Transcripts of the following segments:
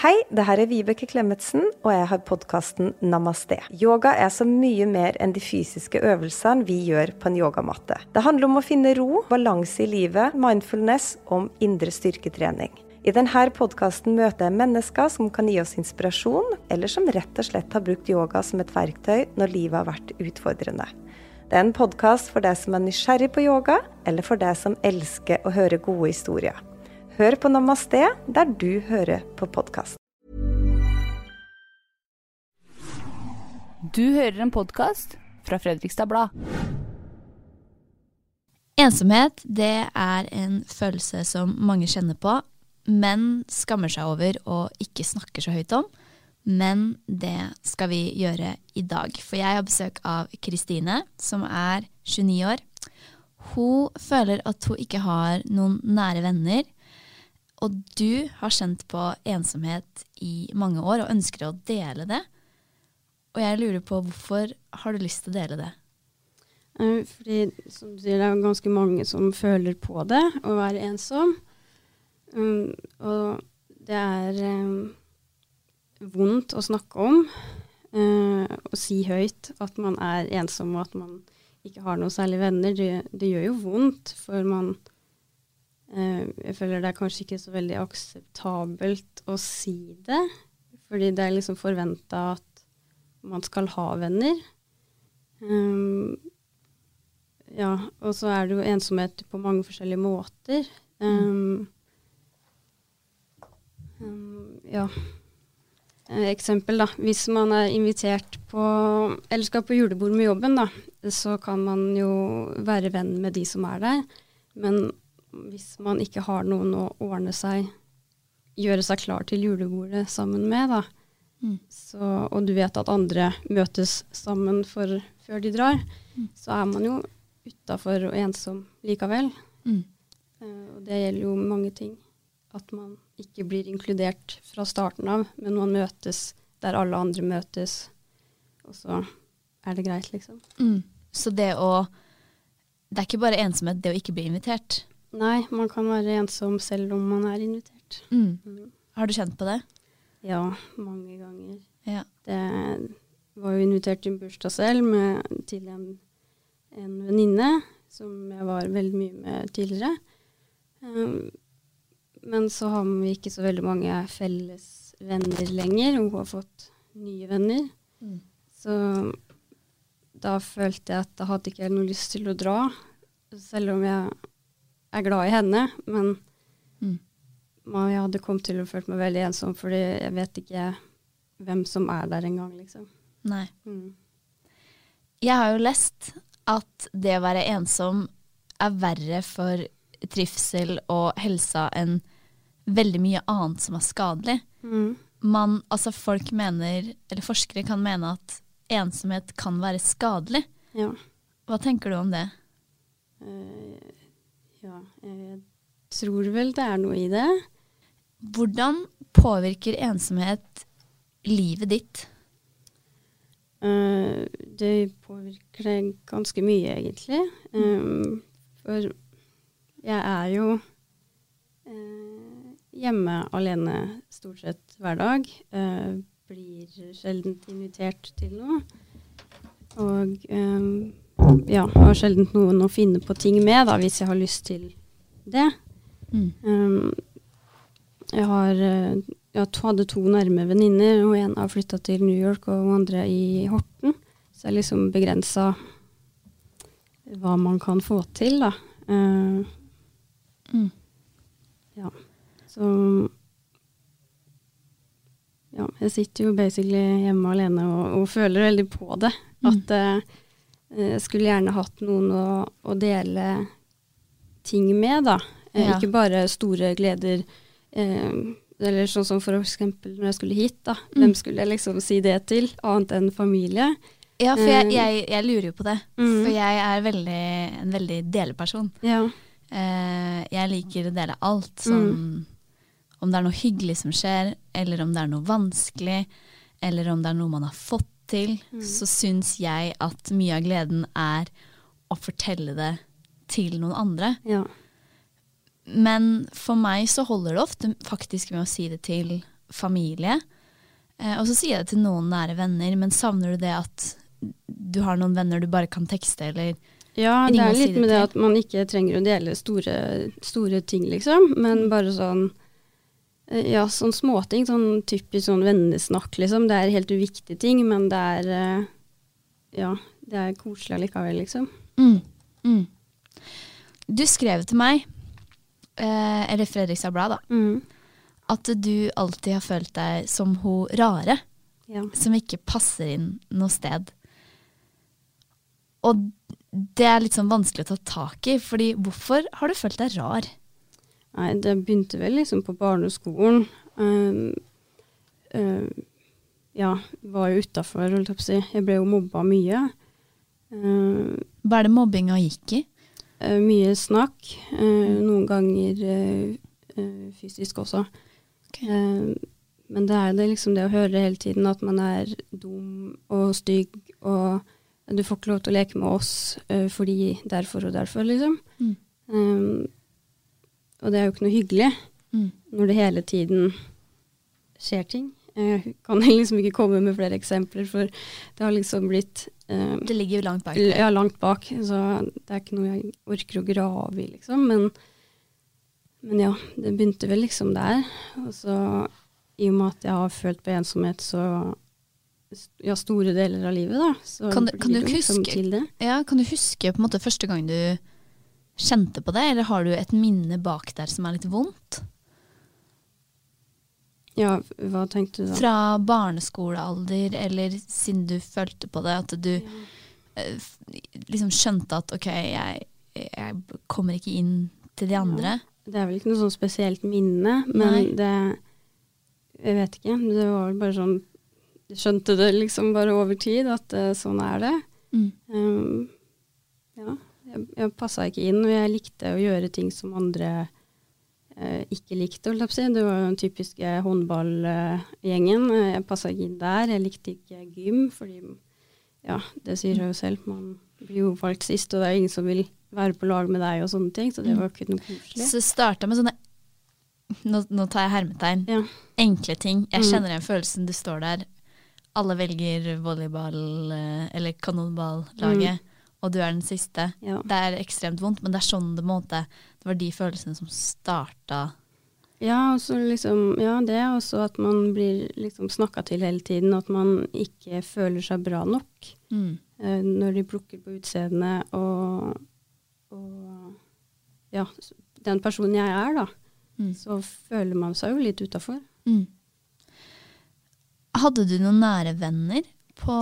Hei, det her er Vibeke Klemetsen, og jeg har podkasten Namaste. Yoga er så mye mer enn de fysiske øvelsene vi gjør på en yogamatte. Det handler om å finne ro, balanse i livet, mindfulness om indre styrketrening. I denne podkasten møter jeg mennesker som kan gi oss inspirasjon, eller som rett og slett har brukt yoga som et verktøy når livet har vært utfordrende. Det er en podkast for deg som er nysgjerrig på yoga, eller for deg som elsker å høre gode historier. Hør på Namaste der du hører på podkast. Du hører en podkast fra Fredrikstad Blad. Ensomhet det er en følelse som mange kjenner på, men skammer seg over og ikke snakker så høyt om. Men det skal vi gjøre i dag, for jeg har besøk av Kristine, som er 29 år. Hun føler at hun ikke har noen nære venner, og du har kjent på ensomhet i mange år og ønsker å dele det. Og jeg lurer på hvorfor har du lyst til å dele det? Eh, Fordi som du sier, det er ganske mange som føler på det, å være ensom. Um, og det er um, vondt å snakke om. Og si høyt at man er ensom og at man ikke har noen særlig venner. Det, det gjør jo vondt, for man Jeg føler det er kanskje ikke så veldig akseptabelt å si det. Fordi det er liksom forventa at man skal ha venner. Um, ja, og så er det jo ensomhet på mange forskjellige måter. Um, um, ja. Eh, Eksempel, da. Hvis man er invitert på Eller skal på julebord med jobben, da, så kan man jo være venn med de som er der. Men hvis man ikke har noen å ordne seg Gjøre seg klar til julebordet sammen med, da, Mm. så, og du vet at andre møtes sammen for, før de drar, så er man jo utafor og ensom likevel. Mm. Eh, og det gjelder jo mange ting. At man ikke blir inkludert fra starten av, men man møtes der alle andre møtes. Og så er det greit, liksom. Mm. Så det å Det er ikke bare ensomhet, det å ikke bli invitert. Nei, man kan være ensom selv om man er invitert. Mm. Mm. Har du kjent på det? Ja, mange ganger. Ja. Det var jo invitert til en bursdag selv med, til en, en venninne som jeg var veldig mye med tidligere. Um, men så har vi ikke så veldig mange felles venner lenger. Hun har fått nye venner. Mm. Så da følte jeg at jeg hadde ikke noe lyst til å dra, selv om jeg er glad i henne. Men Mm. Jeg hadde kommet til å føle meg veldig ensom, fordi jeg vet ikke hvem som er der engang, liksom. Nei. Mm. Jeg har jo lest at det å være ensom er verre for trivsel og helsa enn veldig mye annet som er skadelig. Mm. Man, altså folk mener, eller forskere kan mene at ensomhet kan være skadelig. Ja. Hva tenker du om det? Uh, ja, jeg tror vel det er noe i det. Hvordan påvirker ensomhet livet ditt? Uh, det påvirker det ganske mye, egentlig. Um, for jeg er jo uh, hjemme alene stort sett hver dag. Uh, blir sjelden invitert til noe. Og um, ja, har sjelden noen å finne på ting med, da, hvis jeg har lyst til det. Mm. Um, jeg har eh, jeg hadde to nærme venninner, og en har flytta til New York, og hun andre i Horten. Så jeg liksom begrensa hva man kan få til, da. Uh, Mm. Ja. Så Ja, jeg sitter jo basically hjemme alene og, og føler veldig på det. At uh, jeg skulle gjerne hatt noen å, å dele ting med, da. Eh, Ja. Ikke bare store gleder, eh, Eller sånn som for eksempel når jeg skulle hit, da. Mm. Hvem skulle jeg liksom si det til, annet enn familie? Ja, for jeg, Eh, jeg, jeg lurer jo på det. Mm. For jeg er veldig, en veldig deleperson. Ja. Eh, jeg liker å dele alt. Sånn, Om det er noe hyggelig som skjer, eller om det er noe vanskelig, eller om det er noe man har fått til, så syns jeg at mye av gleden er å fortelle det til noen andre. ja. Men for meg så holder det ofte faktisk med å si det til familie. Eh, og så sier jeg det til noen nære venner, men savner du det at du har noen venner du bare kan tekste, eller Ja, det Ring er og si litt med det at man ikke trenger å dele store, store ting, liksom. Men bare sånn eh, Ja, sånn småting. Sånn typisk sånn vennesnakk, liksom. Det er helt uviktige ting, men det er eh, Ja, det er koselig allikevel, liksom. Mm. Mm. Du skrev til meg, eh, eller Fredrikstad Blad, da, Mm. at du alltid har følt deg som hun rare, Ja. som ikke passer inn noe sted. Og det er litt sånn vanskelig å ta tak i, fordi hvorfor har du følt deg rar? Nei, det begynte vel liksom på barneskolen. Um, uh, ja, var jo utafor, holdt jeg på å si. Jeg ble jo mobba mye. Uh, Hva er det mobbinga gikk i? Uh, mye snakk. Uh, noen ganger uh, fysisk også. Okay. Men det er det liksom det å høre hele tiden at man er dum og stygg og du får ikke lov til å leke med oss fordi derfor og derfor, liksom. Mm. Um, og det er jo ikke noe hyggelig Mm. når det hele tiden skjer ting. Jeg kan liksom ikke komme med flere eksempler, for det har liksom blitt eh, Det ligger jo langt bak. ja, langt bak, så det er ikke noe jeg orker å grave i, liksom. Men, men ja, det begynte vel liksom der. Og så i og med at jeg har følt på ensomhet så ja, store deler av livet, da, så Kan du- kan du liksom huske- til det. Ja, kan du huske på en måte første gang du kjente på det, eller har du et minne bak der som er litt vondt? Ja, hva tenkte du da? Fra barneskolealder, eller siden du følte på det, at du ja. liksom skjønte at ok, jeg, jeg kommer ikke inn til de andre. Det er vel ikke noe sånn spesielt minne, men Nei. det Jeg vet ikke. Det var vel bare sånn Jeg skjønte det liksom bare over tid, at eh, sånn er det. Mm. Um, ja. Jeg, jeg passa ikke inn, og jeg likte å gjøre ting som andre eh, ikke likte, holdt jeg på å si. Det var den typiske håndballgjengen. Eh, jeg passa ikke inn der. Jeg likte ikke gym, fordi ja, det sier jeg jo selv. Man blir jo valgt sist, og det er ingen som vil være på lag med deg og sånne ting, så det var ikke noe koselig. Så starta med sånne nå, nå tar jeg hermetegn. Ja. Enkle ting. Jeg Mm. kjenner igjen følelsen du står der. Alle velger volleyball eh, eller kanonballaget, og du er den siste. Ja. Det er ekstremt vondt, men det er sånn det, måte, det var de følelsene som starta. Ja, liksom, ja, det er også at man blir liksom snakka til hele tiden. At man ikke føler seg bra nok Mm. eh, når de plukker på utseendet og, og ja, den personen jeg er, da. Mm. Så føler man seg jo litt utafor. Mm. Hadde du noen nære venner på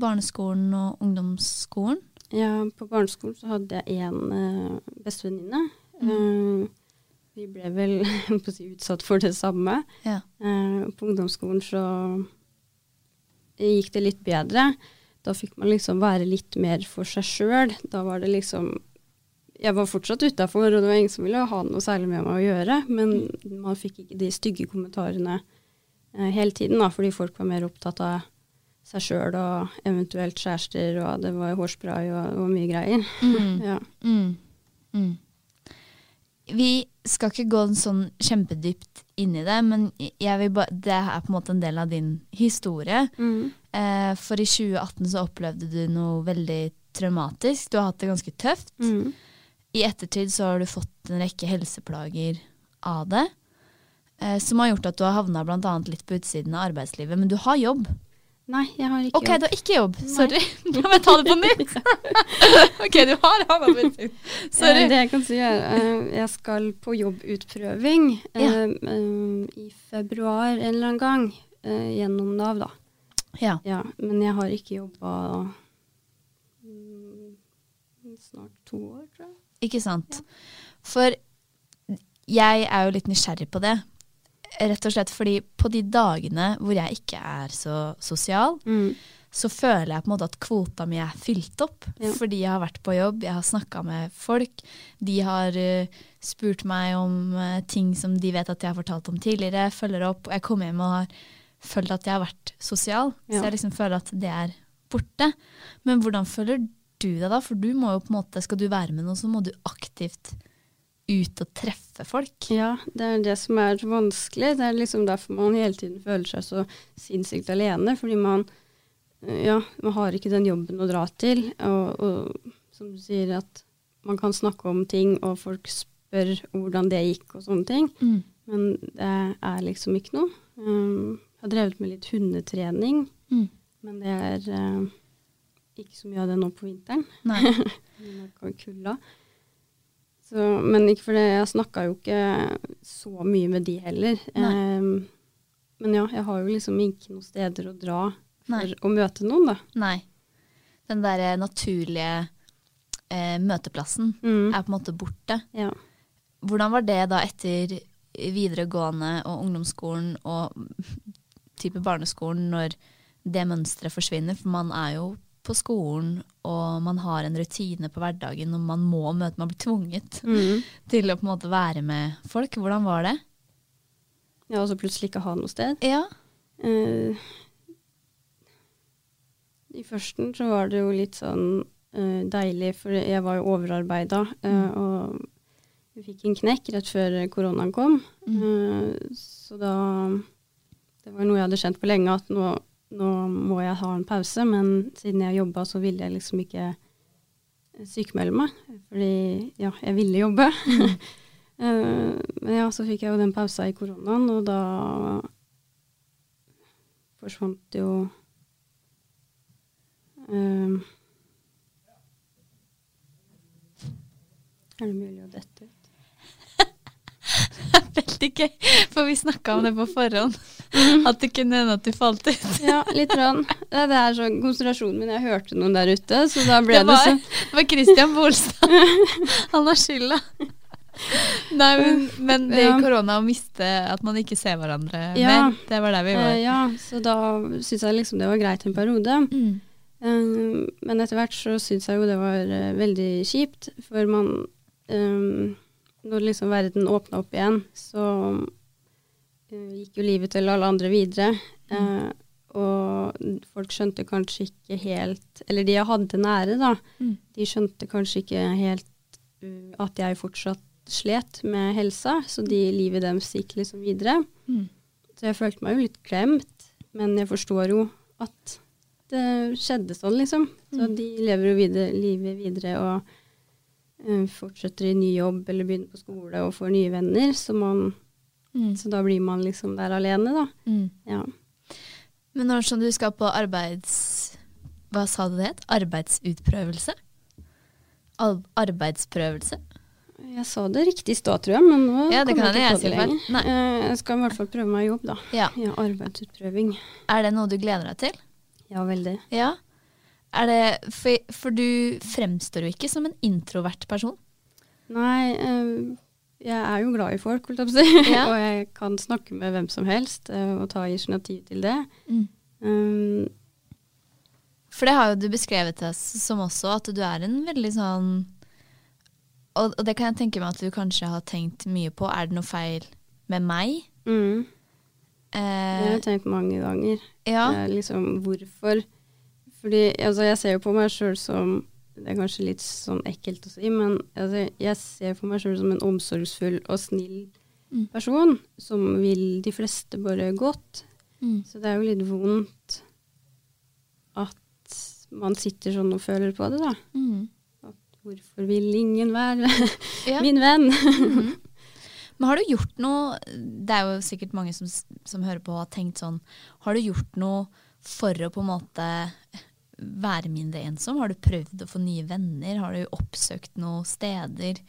barneskolen og ungdomsskolen? Ja, på barneskolen så hadde jeg én eh, bestevenninne. Mm. Eh, vi ble vel si, utsatt for det samme. Ja. Eh, på ungdomsskolen så gikk det litt bedre. Da fikk man liksom være litt mer for seg sjøl. Da var det liksom Jeg var fortsatt utafor, og det var ingen som ville ha noe særlig med meg å gjøre. Men man fikk ikke de stygge kommentarene eh, hele tiden, da, fordi folk var mer opptatt av seg sjøl og eventuelt kjærester, og det var hårspray og, og mye greier. Mm. Ja. Mm. Mm. Vi skal ikke gå sånn kjempedypt inn i det, men jeg vil ba det er på en måte en del av din historie. Eh, for i 2018 så opplevde du noe veldig traumatisk. Du har hatt det ganske tøft. Mm. I ettertid så har du fått en rekke helseplager av det. Eh, som har gjort at du har havna bl.a. litt på utsiden av arbeidslivet. Men du har jobb. Nei, jeg har ikke Ok, du har ikke jobb. Sorry. La meg ta det på nytt. ok, du har på. Sorry. Eh, Det jeg kan si er eh, jeg skal på jobbutprøving Ja. eh, i februar en eller annen gang gjennom Nav, da. Ja. Ja, men jeg har ikke jobba mm, snart to år, tror jeg. Ikke sant? For jeg er jo litt nysgjerrig på det. Rett og slett fordi på de dagene hvor jeg ikke er så sosial, Mm. så føler jeg på en måte at kvota mi er fylt opp. Ja. Fordi jeg har vært på jobb, jeg har snakka med folk. De har uh, spurt meg om uh, ting som de vet at jeg har fortalt om tidligere. Følger opp. Og jeg kommer hjem og har følt at jeg har vært sosial. Ja. Så jeg liksom føler at det er borte. Men hvordan føler du deg da? For du må jo på en måte, skal du være med noe, så må du aktivt ut og treffe folk. Ja, det er det som er vanskelig. Det er liksom derfor man hele tiden føler seg så sinnssykt alene. Fordi man, eh, ja, man har ikke den jobben å dra til. Og, og som du sier, at man kan snakke om ting, og folk spør hvordan det gikk og sånne ting. Mm. Men det er liksom ikke noe. Um, jeg har drevet med litt hundetrening, Mm. men det er uh, ikke så mye av det nå på vinteren. Nei. Kulda. Så, men ikke for det, jeg snakka jo ikke så mye med de heller. Um, men ja, jeg har jo liksom ikke noen steder å dra for Nei. å møte noen, da. Nei. Den derre naturlige eh, møteplassen Mm. er på en måte borte. Ja. Hvordan var det da etter videregående og ungdomsskolen og type barneskolen når det mønsteret forsvinner? For man er jo på skolen, og man har en rutine på hverdagen, og man må møte, man blir tvunget Mm. til å på en måte være med folk. Hvordan var det? ja, og så plutselig ikke ha noe sted. Ja. Uh, I førsten så var det jo litt sånn uh, deilig, for jeg var jo overarbeida. eh, og vi fikk en knekk rett før koronaen kom. Eh, så da Det var noe jeg hadde kjent på lenge, at nå, nå må jeg ha en pause. Men siden jeg jobba, så ville jeg liksom ikke sykemelde meg. Fordi ja, jeg ville jobbe. Eh, men ja, så fikk jeg jo den pausa i koronaen, og da forsvant jo eh, Er det mulig å dette ut? Veldig gøy, for vi snakka om det på forhånd. At det kunne hende at du falt ut. Ja, litt. Rann. Det det er sånn konsentrasjonen min. Jeg hørte noen der ute, så da ble Det det, var, så det var Christian Bolstad. Han har skylda. Nei, men, men det Ja. korona å miste at man ikke ser hverandre Ja. mer, det var der vi var. Eh, ja, så da syns jeg liksom det var greit en periode. Mm. Um, men etter hvert så syns jeg jo det var uh, veldig kjipt, for man um, Når liksom verden åpna opp igjen, så gikk jo livet til alle andre videre. Mm. og folk skjønte kanskje ikke helt Eller de jeg hadde nære, da, Mm. de skjønte kanskje ikke helt uh, at jeg fortsatt slet med helsa, så de livet deres gikk liksom videre. Mm. Så jeg følte meg jo litt glemt, men jeg forstår jo at det skjedde sånn, liksom. Så Mm. de lever jo videre, livet videre og eh, fortsetter i ny jobb eller begynner på skole og får nye venner. Så, man, Mm. så da blir man liksom der alene, da. Mm. Ja. Men når sånn du skal på arbeids... Hva sa du det het? Arbeidsutprøvelse? Al arbeidsprøvelse? Jeg sa det riktig i stad, tror jeg, men nå Ja, det kommer kan jeg ikke på det lenger. Eh, jeg skal i hvert fall prøve meg i jobb, da. Ja. Ja, arbeidsutprøving. Er det noe du gleder deg til? Ja, veldig. Ja. Er det, for, for du fremstår jo ikke som en introvert person. Nei, eh, jeg er jo glad i folk, holdt jeg på å si. Ja. og jeg kan snakke med hvem som helst eh, og ta initiativ til det. Mm. Um, For det har jo du beskrevet oss som også, at du er en veldig sånn og, og det kan jeg tenke meg at du kanskje har tenkt mye på. Er det noe feil med meg? mm, det har Eh, jeg tenkt mange ganger. ja. Eh, liksom, hvorfor? Fordi altså, jeg ser jo på meg sjøl som Det er kanskje litt sånn ekkelt å si, men altså, jeg ser for meg sjøl som en omsorgsfull og snill Mm. person som vil de fleste bare godt. Mm. Så det er jo litt vondt at man sitter sånn og føler på det, da. Mm. Hvorfor vil ingen være Ja. min venn? Mhm. Men har du gjort noe Det er jo sikkert mange som, som hører på og har tenkt sånn Har du gjort noe for å på en måte være mindre ensom? Har du prøvd å få nye venner? Har du oppsøkt noen steder?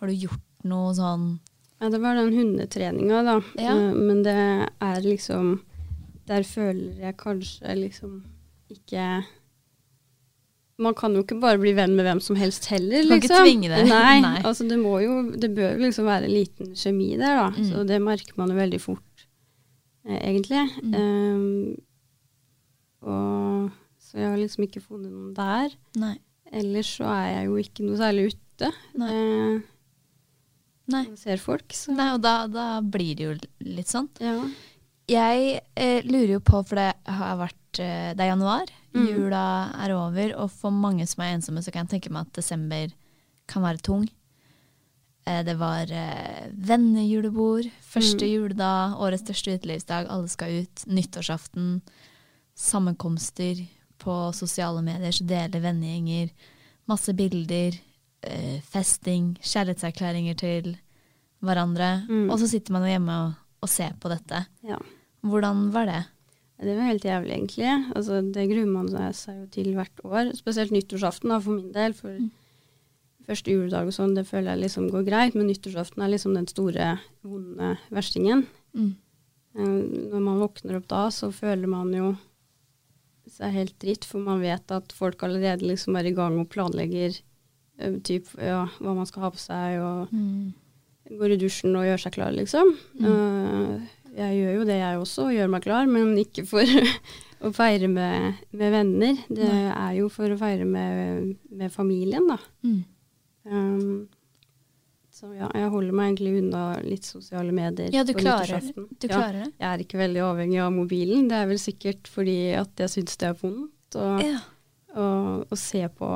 Har du gjort noe sånn Ja, det var den hundetreninga, da. Ja. Eh, Men det er liksom Der føler jeg kanskje liksom ikke Man kan jo ikke bare bli venn med hvem som helst heller, Du kan ikke liksom. tvinge det. Nei, Nei. altså det må jo Det bør jo liksom være en liten kjemi der, da. Mm. Så det merker man jo veldig fort eh, egentlig. Um, og så jeg har liksom ikke funnet noen der. Nei. Ellers så er jeg jo ikke noe særlig ute. Nei. Eh, Nei. ser folk, så Nei, og da, da blir det jo litt sånn. ja. Jeg eh, lurer jo på, for det har vært eh, Det er januar, Mm. jula er over, og for mange som er ensomme, så kan jeg tenke meg at desember kan være tung. Eh, det var eh, vennejulebord, første Mm. juledag, årets største utelivsdag, alle skal ut. Nyttårsaften, sammenkomster på sosiale medier, så deler vennegjenger. Masse bilder, eh, festing, kjærlighetserklæringer til hverandre. Mm. Og så sitter man jo hjemme og, og ser på dette. ja. Hvordan var det? Det var helt jævlig, egentlig. Altså, det gruer man seg jo til hvert år. Spesielt nyttårsaften da, for min del. For første juledag og sånn, det føler jeg liksom går greit. Men nyttårsaften er liksom den store, vonde verstingen. Mm. Eh, Når man våkner opp da, så føler man jo seg helt dritt, for man vet at folk allerede liksom er i gang og planlegger uh, typ, ja, hva man skal ha på seg, og Mm. går i dusjen og gjør seg klar, liksom. Eh, jeg gjør jo det, jeg også, og gjør meg klar, men ikke for å feire med, med venner. Det er jo for å feire med, med familien, da. Mm. Um, så ja, jeg holder meg egentlig unna litt sosiale medier Ja, du klarer, du klarer det? Jeg er ikke veldig avhengig av mobilen. Det er vel sikkert fordi at jeg syns det er vondt å, Ja. se på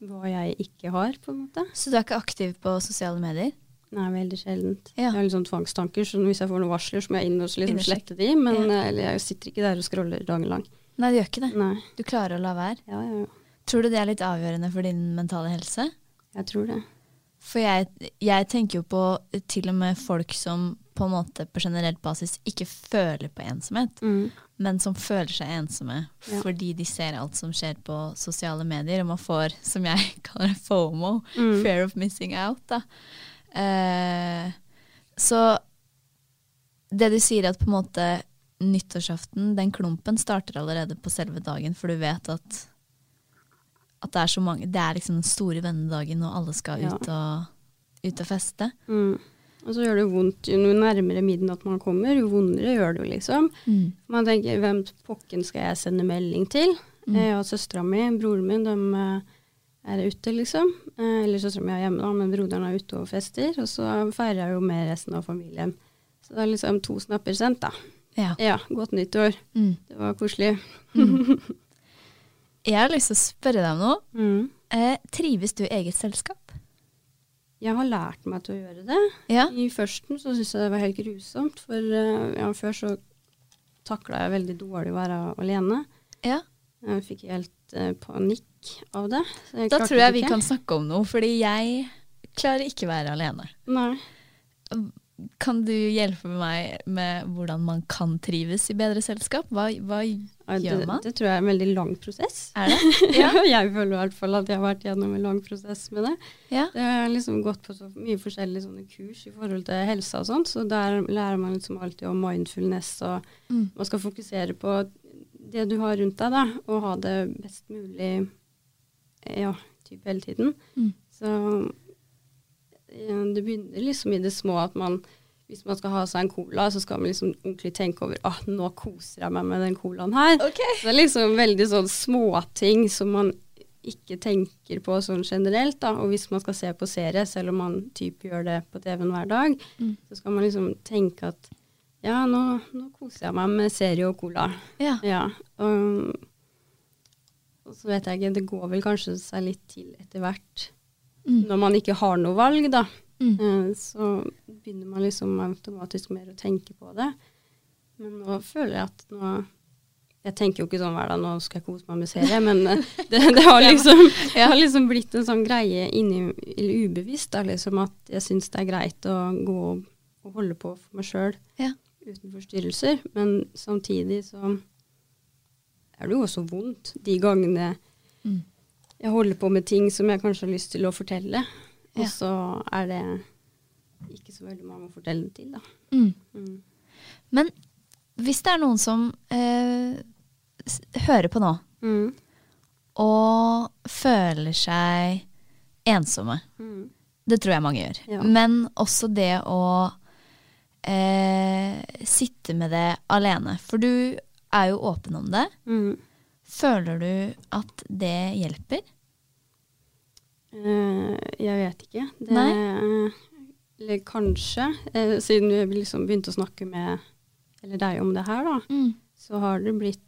hva jeg ikke har, på en måte. Så du er ikke aktiv på sosiale medier? Nei, veldig sjeldent. Ja. Jeg har litt sånn tvangstanker, så hvis jeg får noen varsler, så må jeg inn og liksom slette de. Men Ja. eh, eller jeg sitter ikke der og scroller dagen lang. Nei, du gjør ikke det. Nei. Du klarer å la være. Ja, ja, ja. Tror du det er litt avgjørende for din mentale helse? Jeg tror det. For jeg, jeg tenker jo på til og med folk som på en måte på generelt basis ikke føler på ensomhet, Mm. men som føler seg ensomme Ja. fordi de ser alt som skjer på sosiale medier, og man får, som jeg kaller det, FOMO, Mm. fear of missing out. Da. Eh, så det du sier at på en måte nyttårsaften, den klumpen starter allerede på selve dagen, for du vet at, at det er så mange Det er liksom den store vennedagen, og alle skal Ja. ut, og, ut og feste. Mm. Og så gjør det vondt jo nærmere midnatt man kommer, jo vondere gjør det jo, liksom. Mm. Man tenker hvem pokken skal jeg sende melding til? Mm. Jeg og søstera mi, broren min, de eh, er ute, liksom. Eh, Eller søstera mi er hjemme, da, men broderen er ute og fester. Og så feirer jeg jo med resten av familien. Så det er liksom to snapper sendt, da. Ja. Ja, godt nyttår. Mm. Det var koselig. Jeg har lyst til å spørre deg om noe. Mm. Eh, trives du i eget selskap? Jeg har lært meg til å gjøre det. Ja. I førsten så syntes jeg det var helt grusomt, for eh, ja, før så takla jeg veldig dårlig å være alene. ja. Jeg fikk helt eh, panikk av det. Da tror jeg vi kan snakke om noe, fordi jeg klarer ikke å være alene. Nei. Kan du hjelpe meg med hvordan man kan trives i bedre selskap? Hva, hva gjør man? det tror jeg er en veldig lang prosess. Er det? Ja. jeg føler i hvert fall at jeg har vært gjennom en lang prosess med det. Ja. Det har liksom gått på så mye forskjellige sånne kurs i forhold til helse og sånt, så der lærer man liksom alltid om mindfulness, og Mm. man skal fokusere på det du har rundt deg, da, og ha det best mulig ja, typ hele tiden. Mm. Så det begynner liksom i det små at man hvis man skal ha seg en cola, så skal man liksom ordentlig tenke over ah, nå koser jeg meg med den colaen her. Okay. Så det er liksom veldig sånn småting som man ikke tenker på sånn generelt. da, Og hvis man skal se på serie, selv om man typ gjør det på TV-en hver dag, Mm. så skal man liksom tenke at ja, nå, nå koser jeg meg med serie og cola. Ja. Ja. Og, og så vet jeg ikke, det går vel kanskje seg litt til etter hvert. Mm. Når man ikke har noe valg, da. Mm. Eh, Så begynner man liksom automatisk mer å tenke på det. Men nå føler jeg at nå Jeg tenker jo ikke sånn hver dag, nå skal jeg kose meg med serie, men eh, det, det har liksom, jeg har liksom blitt en sånn greie inni, eller ubevisst, da, liksom at jeg syns det er greit å gå og holde på for meg sjøl Ja. uten forstyrrelser. Men samtidig så er det jo også vondt de gangene. Jeg holder på med ting som jeg kanskje har lyst til å fortelle, og Ja. så er det ikke så veldig mange å fortelle det til, da. Mm. Mm. Men hvis det er noen som eh, hører på nå, Mm. og føler seg ensomme Mm. Det tror jeg mange gjør. Ja. Men også det å eh, sitte med det alene? For du er jo åpen om det. Mm. Føler du at det hjelper? Uh, jeg vet ikke. Det, eh, eller kanskje. Uh, siden vi liksom begynte å snakke med eller deg om det her, da, Mm. så har det blitt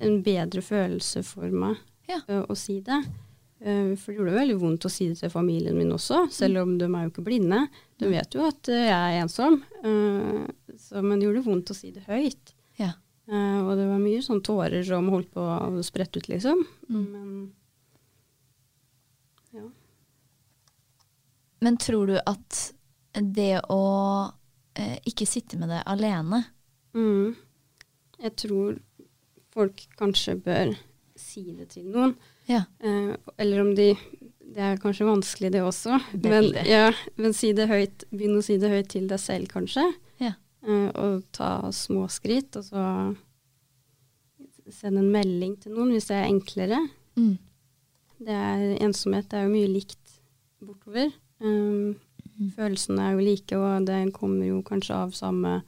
en bedre følelse for meg Ja. eh, å si det. For det gjorde veldig vondt å si det til familien min også, selv om de er jo ikke blinde. De vet jo at jeg er ensom, så, men det gjorde vondt å si det høyt. Eh, og det var mye sånn tårer som holdt på å sprette ut, liksom. Mm. Men ja. Men tror du at det å uh, ikke sitte med det alene Mm. Jeg tror folk kanskje bør si det til noen. Ja. Uh, eller om de Det er kanskje vanskelig, det også. Men, Veldig. ja, men si det høyt. Begynn å si det høyt til deg selv, kanskje. Eh, og ta små skritt, og så sende en melding til noen hvis det er enklere. Mm. Det er, ensomhet det er jo mye likt bortover. Um, Følelsene er jo like, og det kommer jo kanskje av samme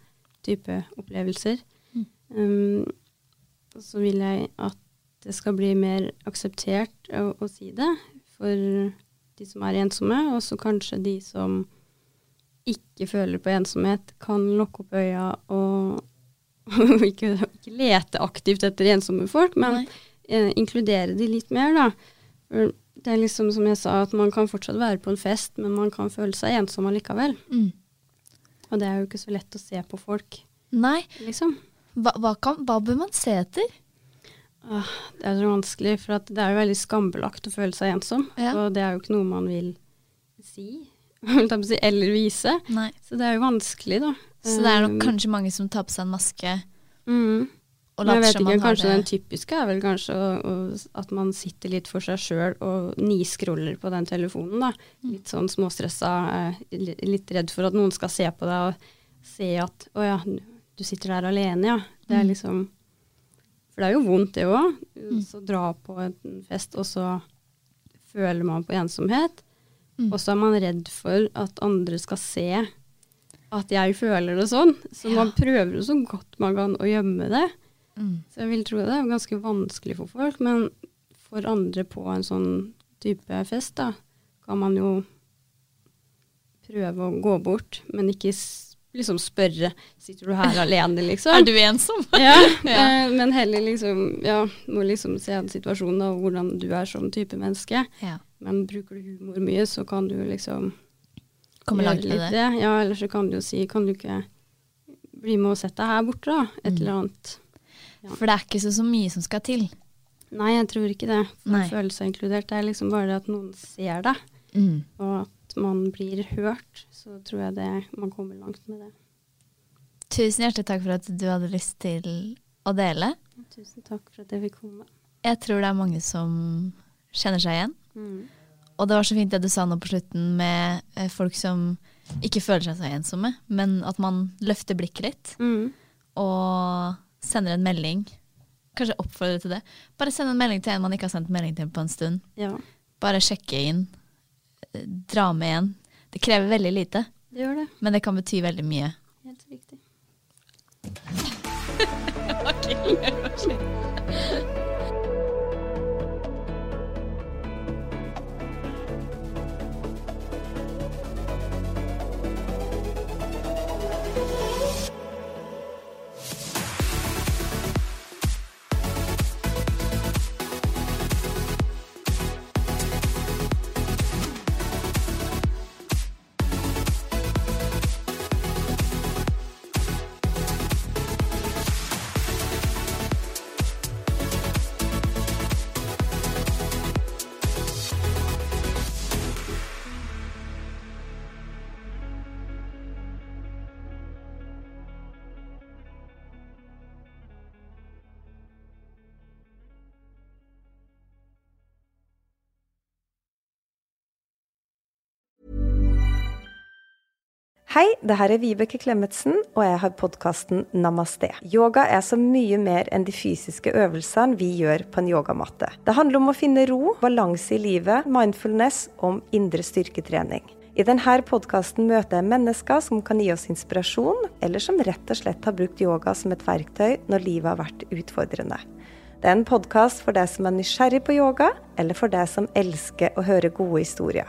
type opplevelser. Mm. Um, og så vil jeg at det skal bli mer akseptert å, å si det for de som er ensomme, og så kanskje de som ikke føler på ensomhet, kan lukke opp øya og ikke, ikke lete aktivt etter ensomme folk, men eh, inkludere de litt mer, da. Det er liksom som jeg sa, at man kan fortsatt være på en fest, men man kan føle seg ensom allikevel. Mm. Og det er jo ikke så lett å se på folk, Nei. liksom. Hva, hva, kan, hva bør man se etter? Ah, det er så vanskelig, for det er jo veldig skambelagt å føle seg ensom. Ja. Og det er jo ikke noe man vil si, eller vise. Nei. Så det er jo vanskelig, da. Så det er nok Um, kanskje mange som tar på seg en maske mm. og later som man ikke, har kanskje det den typiske er vel kanskje å, å, at man sitter litt for seg sjøl og niskroller på den telefonen. da. Mm. Litt sånn småstressa, eh, litt redd for at noen skal se på deg og se at å ja, du sitter der alene, ja. Det er Mm. liksom For det er jo vondt, det òg. Mm. Så dra på en fest, og så føler man på ensomhet. Mm. Og så er man redd for at andre skal se at jeg føler det sånn. Så Ja. man prøver jo så godt man kan å gjemme det. mm. Så jeg vil tro det er ganske vanskelig for folk, men for andre på en sånn type fest, da, kan man jo prøve å gå bort, men ikke liksom spørre sitter du her alene, liksom. Er du ensom? Ja, Ja. eh, men heller liksom, ja, må liksom se situasjonen og hvordan du er som type menneske. Ja. Men bruker du humor mye, så kan du liksom Komme langt med det. Ja, eller så kan du jo si, kan du ikke bli med og sette deg her borte, da? Et Mm. eller annet. For det er ikke så, så mye som skal til. Nei, jeg tror ikke det. For Nei. å inkludert. Det er liksom bare det at noen ser deg, Mm. og at man blir hørt. Så tror jeg det, man kommer langt med det. Tusen hjertelig takk for at du hadde lyst til å dele. Tusen takk for at jeg fikk komme. Jeg tror det er mange som kjenner seg igjen. Mm. Og det var så fint det du sa nå på slutten med eh, folk som ikke føler seg så ensomme, men at man løfter blikket litt Mm. og sender en melding. Kanskje oppfordre til det. Bare send en melding til en man ikke har sendt melding til på en stund. Ja, Bare sjekke inn. Dra med igjen. Det krever veldig lite, det det. men det kan bety veldig mye. Helt riktig. Hei, det her er Vibeke Klemetsen, og jeg har podkasten Namaste. Yoga er så mye mer enn de fysiske øvelsene vi gjør på en yogamatte. Det handler om å finne ro, balanse i livet, mindfulness om indre styrketrening. I denne podkasten møter jeg mennesker som kan gi oss inspirasjon, eller som rett og slett har brukt yoga som et verktøy når livet har vært utfordrende. Det er en podkast for deg som er nysgjerrig på yoga, eller for deg som elsker å høre gode historier.